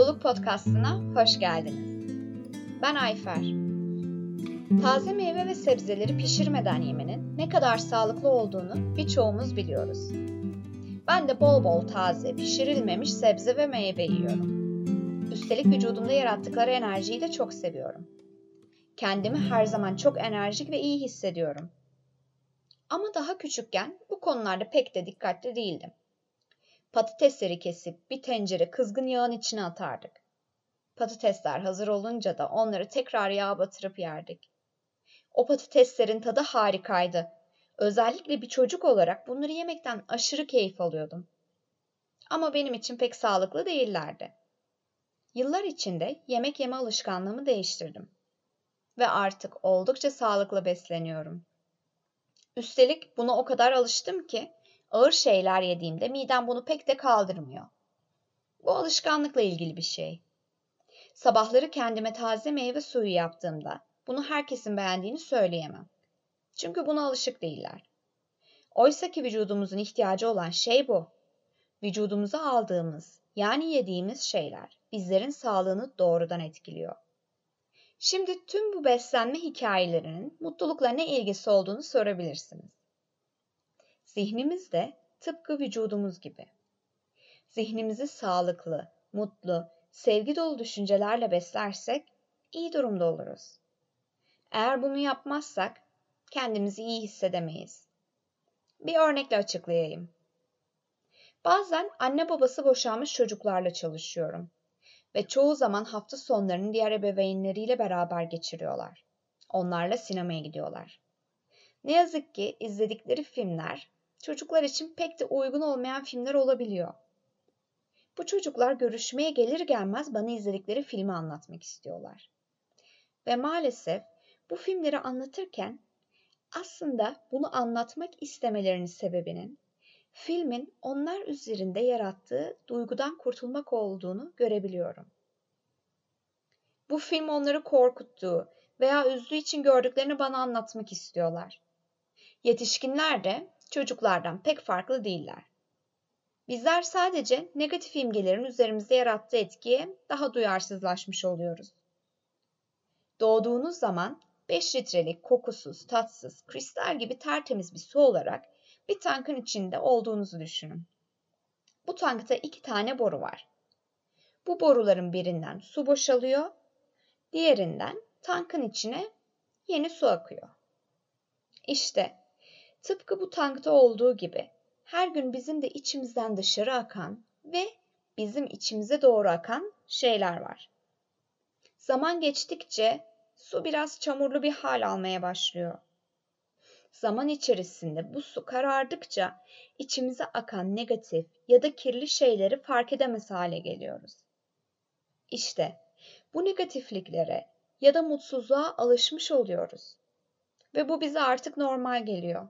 Mutluluk Podcast'ına hoş geldiniz. Ben Ayfer. Taze meyve ve sebzeleri pişirmeden yemenin ne kadar sağlıklı olduğunu birçoğumuz biliyoruz. Ben de bol bol taze, pişirilmemiş sebze ve meyve yiyorum. Üstelik vücudumda yarattıkları enerjiyi de çok seviyorum. Kendimi her zaman çok enerjik ve iyi hissediyorum. Ama daha küçükken bu konularda pek de dikkatli değildim. Patatesleri kesip bir tencere kızgın yağın içine atardık. Patatesler hazır olunca da onları tekrar yağa batırıp yerdik. O patateslerin tadı harikaydı. Özellikle bir çocuk olarak bunları yemekten aşırı keyif alıyordum. Ama benim için pek sağlıklı değillerdi. Yıllar içinde yemek yeme alışkanlığımı değiştirdim. Ve artık oldukça sağlıklı besleniyorum. Üstelik buna o kadar alıştım ki ağır şeyler yediğimde midem bunu pek de kaldırmıyor. Bu alışkanlıkla ilgili bir şey. Sabahları kendime taze meyve suyu yaptığımda bunu herkesin beğendiğini söyleyemem. Çünkü buna alışık değiller. Oysa ki vücudumuzun ihtiyacı olan şey bu. Vücudumuza aldığımız, yani yediğimiz şeyler bizlerin sağlığını doğrudan etkiliyor. Şimdi tüm bu beslenme hikayelerinin mutlulukla ne ilgisi olduğunu sorabilirsiniz. Zihnimiz de tıpkı vücudumuz gibi. Zihnimizi sağlıklı, mutlu, sevgi dolu düşüncelerle beslersek iyi durumda oluruz. Eğer bunu yapmazsak kendimizi iyi hissedemeyiz. Bir örnekle açıklayayım. Bazen anne babası boşanmış çocuklarla çalışıyorum ve çoğu zaman hafta sonlarını diğer ebeveynleriyle beraber geçiriyorlar. Onlarla sinemaya gidiyorlar. Ne yazık ki izledikleri filmler çocuklar için pek de uygun olmayan filmler olabiliyor. Bu çocuklar görüşmeye gelir gelmez bana izledikleri filmi anlatmak istiyorlar. Ve maalesef bu filmleri anlatırken aslında bunu anlatmak istemelerinin sebebinin filmin onlar üzerinde yarattığı duygudan kurtulmak olduğunu görebiliyorum. Bu film onları korkuttuğu veya üzdüğü için gördüklerini bana anlatmak istiyorlar. Yetişkinler de çocuklardan pek farklı değiller. Bizler sadece negatif imgelerin üzerimizde yarattığı etkiye daha duyarsızlaşmış oluyoruz. Doğduğunuz zaman 5 litrelik kokusuz, tatsız, kristal gibi tertemiz bir su olarak bir tankın içinde olduğunuzu düşünün. Bu tankta iki tane boru var. Bu boruların birinden su boşalıyor, diğerinden tankın içine yeni su akıyor. İşte tıpkı bu tankta olduğu gibi her gün bizim de içimizden dışarı akan ve bizim içimize doğru akan şeyler var. Zaman geçtikçe su biraz çamurlu bir hal almaya başlıyor. Zaman içerisinde bu su karardıkça içimize akan negatif ya da kirli şeyleri fark edemez hale geliyoruz. İşte bu negatifliklere ya da mutsuzluğa alışmış oluyoruz. Ve bu bize artık normal geliyor.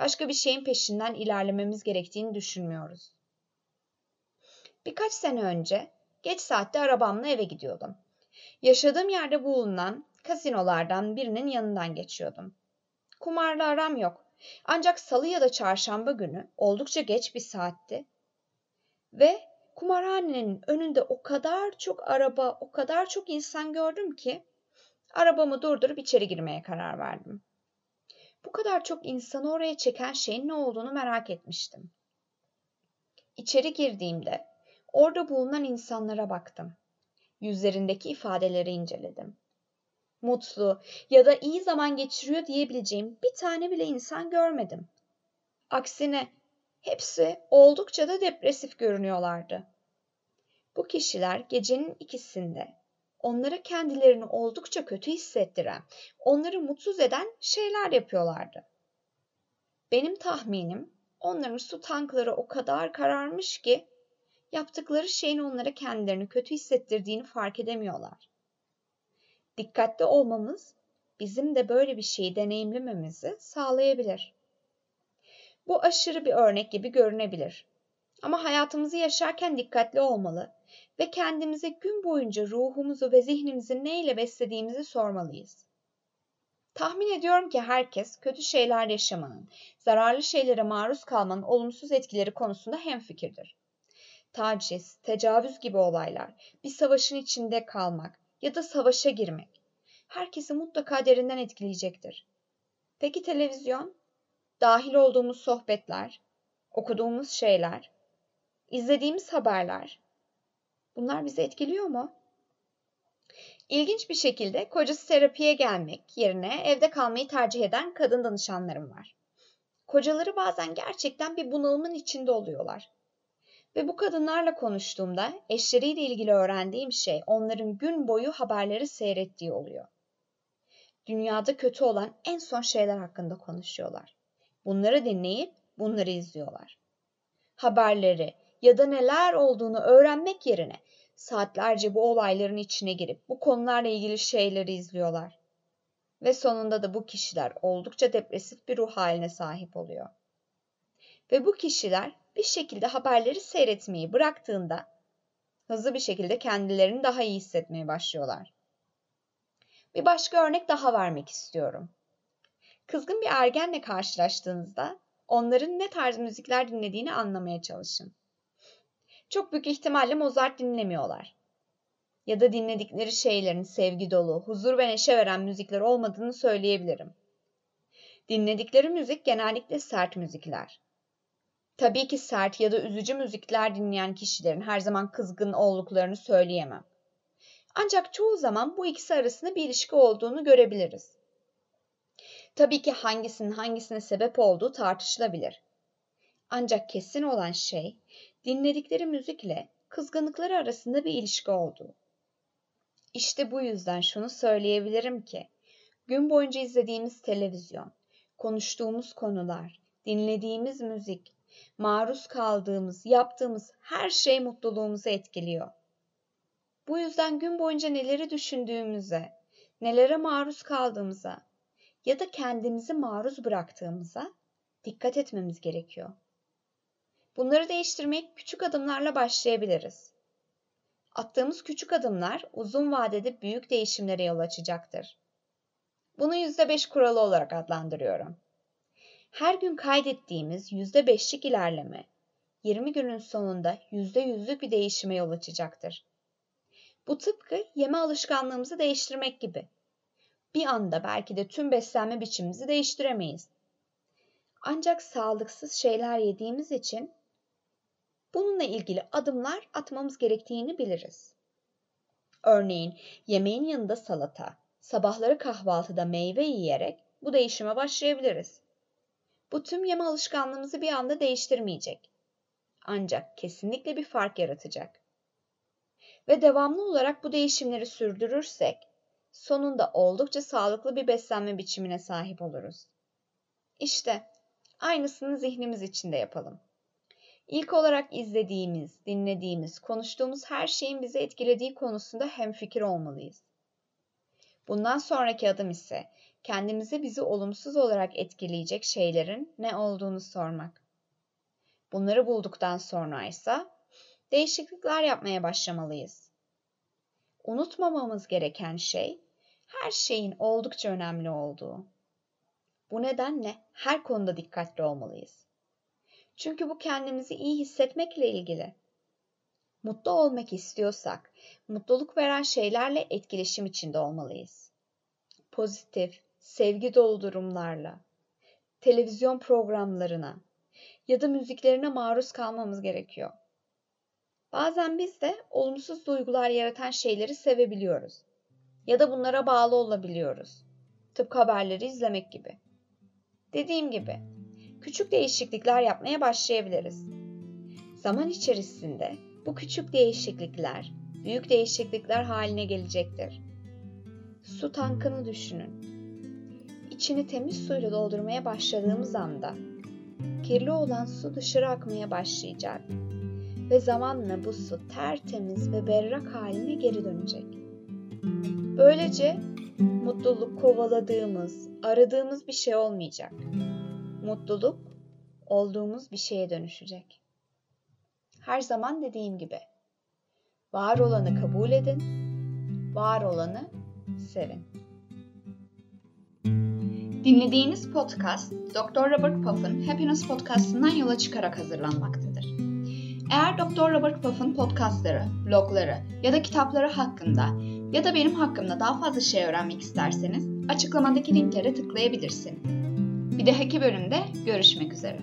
Başka bir şeyin peşinden ilerlememiz gerektiğini düşünmüyoruz. Birkaç sene önce geç saatte arabamla eve gidiyordum. Yaşadığım yerde bulunan kasinolardan birinin yanından geçiyordum. Kumarla aram yok. Ancak salı ya da çarşamba günü oldukça geç bir saatti. Ve kumarhanenin önünde o kadar çok araba, o kadar çok insan gördüm ki arabamı durdurup içeri girmeye karar verdim. Bu kadar çok insanı oraya çeken şeyin ne olduğunu merak etmiştim. İçeri girdiğimde orada bulunan insanlara baktım. Yüzlerindeki ifadeleri inceledim mutlu ya da iyi zaman geçiriyor diyebileceğim bir tane bile insan görmedim. Aksine hepsi oldukça da depresif görünüyorlardı. Bu kişiler gecenin ikisinde onlara kendilerini oldukça kötü hissettiren, onları mutsuz eden şeyler yapıyorlardı. Benim tahminim onların su tankları o kadar kararmış ki yaptıkları şeyin onlara kendilerini kötü hissettirdiğini fark edemiyorlar. Dikkatli olmamız bizim de böyle bir şeyi deneyimlememizi sağlayabilir. Bu aşırı bir örnek gibi görünebilir. Ama hayatımızı yaşarken dikkatli olmalı ve kendimize gün boyunca ruhumuzu ve zihnimizi neyle beslediğimizi sormalıyız. Tahmin ediyorum ki herkes kötü şeyler yaşamanın, zararlı şeylere maruz kalmanın olumsuz etkileri konusunda hemfikirdir. taciz, tecavüz gibi olaylar, bir savaşın içinde kalmak ya da savaşa girmek herkesi mutlaka derinden etkileyecektir. Peki televizyon? Dahil olduğumuz sohbetler, okuduğumuz şeyler, izlediğimiz haberler bunlar bizi etkiliyor mu? İlginç bir şekilde kocası terapiye gelmek yerine evde kalmayı tercih eden kadın danışanlarım var. Kocaları bazen gerçekten bir bunalımın içinde oluyorlar. Ve bu kadınlarla konuştuğumda eşleriyle ilgili öğrendiğim şey onların gün boyu haberleri seyrettiği oluyor. Dünyada kötü olan en son şeyler hakkında konuşuyorlar. Bunları dinleyip bunları izliyorlar. Haberleri ya da neler olduğunu öğrenmek yerine saatlerce bu olayların içine girip bu konularla ilgili şeyleri izliyorlar. Ve sonunda da bu kişiler oldukça depresif bir ruh haline sahip oluyor. Ve bu kişiler bir şekilde haberleri seyretmeyi bıraktığında hızlı bir şekilde kendilerini daha iyi hissetmeye başlıyorlar. Bir başka örnek daha vermek istiyorum. Kızgın bir ergenle karşılaştığınızda onların ne tarz müzikler dinlediğini anlamaya çalışın. Çok büyük ihtimalle Mozart dinlemiyorlar. Ya da dinledikleri şeylerin sevgi dolu, huzur ve neşe veren müzikler olmadığını söyleyebilirim. Dinledikleri müzik genellikle sert müzikler. Tabii ki sert ya da üzücü müzikler dinleyen kişilerin her zaman kızgın olduklarını söyleyemem. Ancak çoğu zaman bu ikisi arasında bir ilişki olduğunu görebiliriz. Tabii ki hangisinin hangisine sebep olduğu tartışılabilir. Ancak kesin olan şey dinledikleri müzikle kızgınlıkları arasında bir ilişki olduğu. İşte bu yüzden şunu söyleyebilirim ki gün boyunca izlediğimiz televizyon, konuştuğumuz konular, dinlediğimiz müzik, maruz kaldığımız, yaptığımız her şey mutluluğumuzu etkiliyor. Bu yüzden gün boyunca neleri düşündüğümüze, nelere maruz kaldığımıza ya da kendimizi maruz bıraktığımıza dikkat etmemiz gerekiyor. Bunları değiştirmek küçük adımlarla başlayabiliriz. Attığımız küçük adımlar uzun vadede büyük değişimlere yol açacaktır. Bunu %5 kuralı olarak adlandırıyorum. Her gün kaydettiğimiz %5'lik ilerleme 20 günün sonunda %100'lük bir değişime yol açacaktır. Bu tıpkı yeme alışkanlığımızı değiştirmek gibi. Bir anda belki de tüm beslenme biçimimizi değiştiremeyiz. Ancak sağlıksız şeyler yediğimiz için bununla ilgili adımlar atmamız gerektiğini biliriz. Örneğin yemeğin yanında salata, sabahları kahvaltıda meyve yiyerek bu değişime başlayabiliriz. Bu tüm yeme alışkanlığımızı bir anda değiştirmeyecek. Ancak kesinlikle bir fark yaratacak. Ve devamlı olarak bu değişimleri sürdürürsek sonunda oldukça sağlıklı bir beslenme biçimine sahip oluruz. İşte aynısını zihnimiz içinde yapalım. İlk olarak izlediğimiz, dinlediğimiz, konuştuğumuz her şeyin bizi etkilediği konusunda hemfikir olmalıyız. Bundan sonraki adım ise kendimize bizi olumsuz olarak etkileyecek şeylerin ne olduğunu sormak. Bunları bulduktan sonra ise değişiklikler yapmaya başlamalıyız. Unutmamamız gereken şey her şeyin oldukça önemli olduğu. Bu nedenle her konuda dikkatli olmalıyız. Çünkü bu kendimizi iyi hissetmekle ilgili. Mutlu olmak istiyorsak, mutluluk veren şeylerle etkileşim içinde olmalıyız. Pozitif, sevgi dolu durumlarla, televizyon programlarına ya da müziklerine maruz kalmamız gerekiyor. Bazen biz de olumsuz duygular yaratan şeyleri sevebiliyoruz ya da bunlara bağlı olabiliyoruz. Tıpkı haberleri izlemek gibi. Dediğim gibi küçük değişiklikler yapmaya başlayabiliriz. Zaman içerisinde bu küçük değişiklikler büyük değişiklikler haline gelecektir. Su tankını düşünün. İçini temiz suyla doldurmaya başladığımız anda kirli olan su dışarı akmaya başlayacak ve zamanla bu su tertemiz ve berrak haline geri dönecek. Böylece mutluluk kovaladığımız, aradığımız bir şey olmayacak mutluluk olduğumuz bir şeye dönüşecek. Her zaman dediğim gibi var olanı kabul edin, var olanı sevin. Dinlediğiniz podcast Dr. Robert Puff'ın Happiness Podcast'ından yola çıkarak hazırlanmaktadır. Eğer Dr. Robert Puff'ın podcastları, blogları ya da kitapları hakkında ya da benim hakkımda daha fazla şey öğrenmek isterseniz açıklamadaki linklere tıklayabilirsiniz. Bir dahaki bölümde görüşmek üzere.